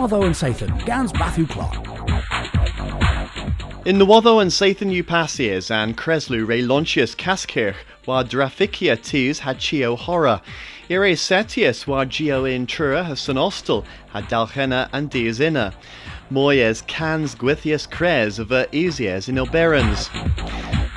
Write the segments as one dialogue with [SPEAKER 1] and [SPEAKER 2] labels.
[SPEAKER 1] Watho and Sathan, Gans Matthew Clark.
[SPEAKER 2] In the Watho and Sathan Upasias and Creslu Ray Lontius Caskirch, wa Draficia Tis had Chio Hora. Ire Setius wa Geo in Trura Hasan Ostel had Dalchena and Diazina. Moyes Cans Gwithius Cres of Easias in Oberans.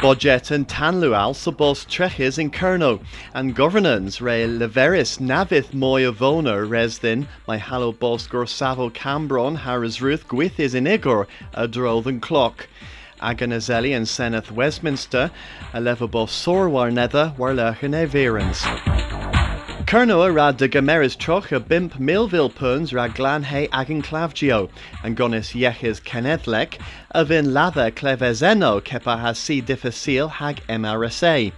[SPEAKER 2] Budget and Tanlual Sabos Treches in Kerno, and governance re leveris navith moyavona resdin, my hallow bos gorsavo cambron harris ruth gwithis in igor, a drothen clock. Aganazelli and Seneth Westminster, a levabo sorwar nether, warlach and Kernoa rad de gameris troch a bimp milville puns ra glan he agin clavgio, and gonis yeches kenedlek, a vin lather clevezeno kepa has si difficile hag MRSA.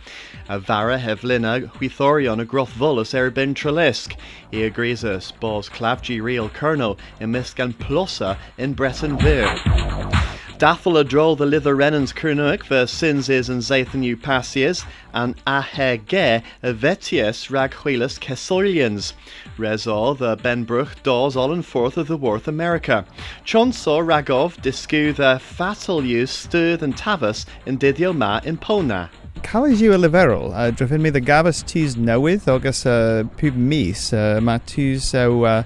[SPEAKER 2] A vara hevlina huithorion a groth volus erbin trelisk. He agrees us bos clavgi real kerno in miskan plossa in Breton Vir. Daffel a droll the lither renans Kernuik ver sinses and zathan passias, and ahe ge a vetius rag huilas kesolians. Resor the Benbruch doors all and forth of the Worth America. Chonso ragov discu the fatal use stirth and tavus in didio ma in Pona.
[SPEAKER 3] Calis yw y leferol, uh, drafyn mi the gafas tŵs newydd ogus uh, pub mis, uh, mae tŵs o uh,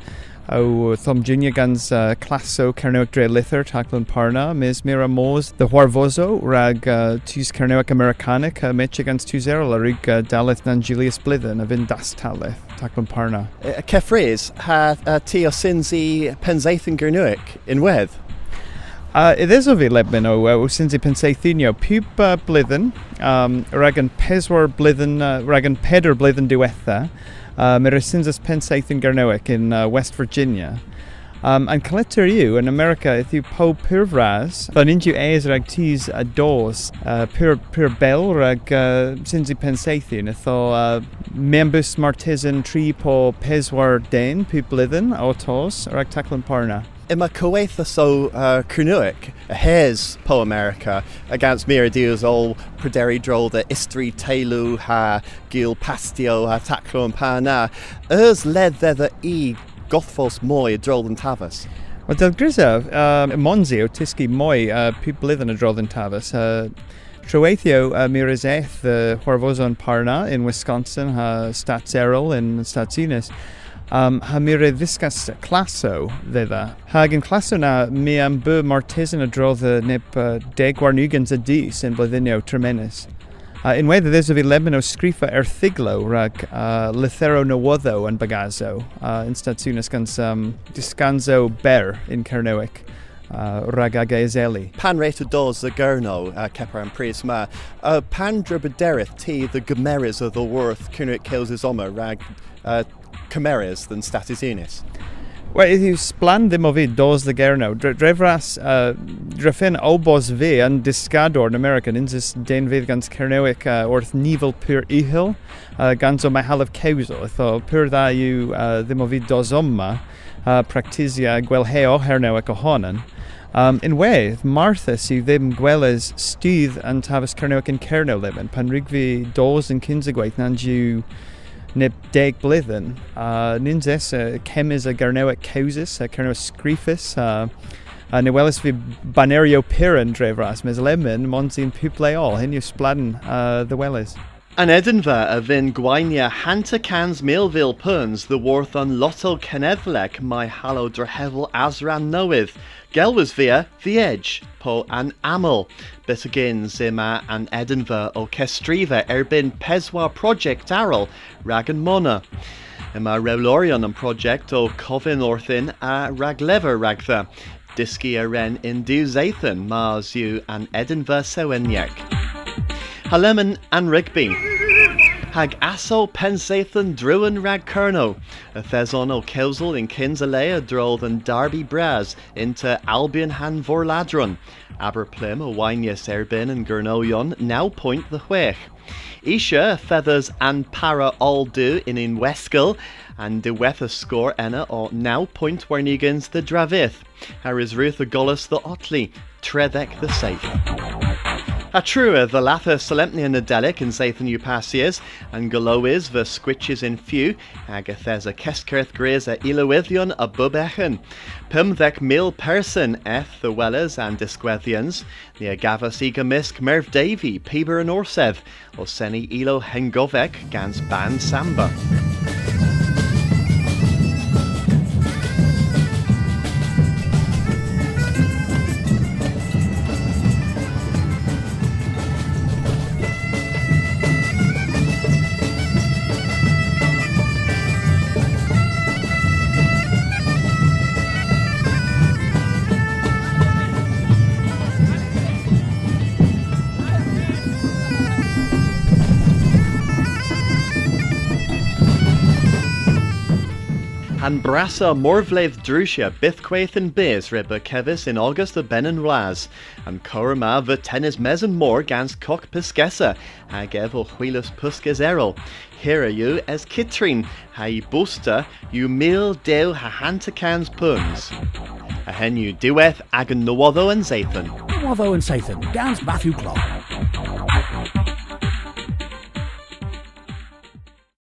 [SPEAKER 3] o thomjinia gans uh, classo Cernewec Dre Lithar Taclan Parna mes mira mos the Huarvozo rag uh, tus Cernewec Americanic uh, meche gans tus erol arig uh, dalith nan Julius Blithen a vin das talith Taclan Parna.
[SPEAKER 2] Uh, Cefres ha uh, ti o sinzi penzaeth yn in wedd?
[SPEAKER 3] Uh, iddes o fi lebyn o uh, wsyn ti penseitinio pub uh, blwyddyn um, rag yn peswar blwyddyn uh, rag yn pedwar blwyddyn diwetha um, yr ysyn pensaeth yn Garnewic in uh, West Virginia. Um, and collector you in America, if you po purvras, van inju eis rag tis a dos, uh, pur bell rag uh, sinzi pensathin, itho uh, membus martizan tri po peswar den, pu blithen, autos, rag taclan parna.
[SPEAKER 2] Ima Kuwaitha so uh, Kernuic, a hares po America, against Miradius all Praderi drol the Istri Telu ha Gil Pastio ha Taclo and Pana, ers led the e Gothfos Moy drol and Tavas.
[SPEAKER 3] Wel, del grisaf, um, Monzi o tisgi mwy uh, pi blwyddyn y drodd yn Tafas. Uh, uh, uh, Huarvozon Parna in Wisconsin, ha Stats Errol in Statsinis. Um, ha mi re ddisgas claso ddedda. Hag yn claso na mi am by martesan y drodd y neb uh, deg warnugans y dis yn tremenus. Uh, unwaith ddys o fi lemon o sgrifa erthiglo rhag uh, lithero newoddo yn bagazo, uh, yn statwn ysgans um, disganzo ber yn Cernewic. Uh, rhag ag eiseli.
[SPEAKER 2] Pan reit o dos y gyrno uh, cepar yn pris ma, uh, pan drybyderith ti the gymeris o ddylwrth cynnig Cales is oma rhag uh, cymerys than status unis?
[SPEAKER 3] Wel, iddi sblan ddim o fi dos dy ger nawr. Dref uh, drefyn o bos fi yn disgador yn American yn sys den fydd gan Cernewic uh, wrth nifel pyr ihil, uh, gan o mae halaf cewso. Ytho, pyr dda yw uh, ddim o fi dos oma, uh, practisia gwelheo Cernewic ohonan. Um, unwaith, Martha sydd ddim gweles stydd yn tafys Cernewic yn Cernew lemon, pan rig fi dos yn cynsegwaith na'n jiw neb deg blwyddyn. Uh, Nyn zes uh, cemis a garnewet cewsis, a carnewet sgrifus, uh, a newelis fi banerio pyran drefras, mes lemon, mond sy'n puble hyn yw sbladen uh, ddywelis.
[SPEAKER 2] An Edinburgh a vin gwainia hanta cans Millville puns the worth on Lotto my hallow drehevel asran knoweth. Gelwas via the edge po an amel. Bit again zima an Edinburgh o erbin peswa project arrel rag and mona. Yma rewlorion an project o cofin orthin a raglever ragtha. Diski a ren in du zathan mars you an Edinburgh seweniek. Haleman and Rigby. Hag aso pensathan druan rag kerno. A thezon o kelsel in kinsalea droll than Darby Braz into Albion han vorladron. Aberplim o wynius erbin and Gurnoyon now point the huech. Isha feathers and para all do in in Weskel and de wether score enna or now point warnigans the dravith. Har is Ruth the the Otley, Tredek the safe. A trua the latha solemnia nadelic in Zathan Upasias, and Galois the squitches in few, Agathesa Keskerth Gris a Ilowithion a Bubechen, Pumthek mil person eth the Wellers and Disquethians, the Agavas Egamisk Merv Davy, Peber and Orseth, Oseni Ilo Hengovek, Gans Ban Samba. And brassa morvleith drúsia bithquaith and biz ribba kevis in August the ben and raz, and corama the tennis mes and more gans cock piscessa, agev o huilas pusques erol. Here are you as kitrin, ha i busta, you mil deu ha hantacans puns. A hen you dueth agan nawotho and zathan.
[SPEAKER 1] Nawotho and Sathan, Gans Matthew Clark.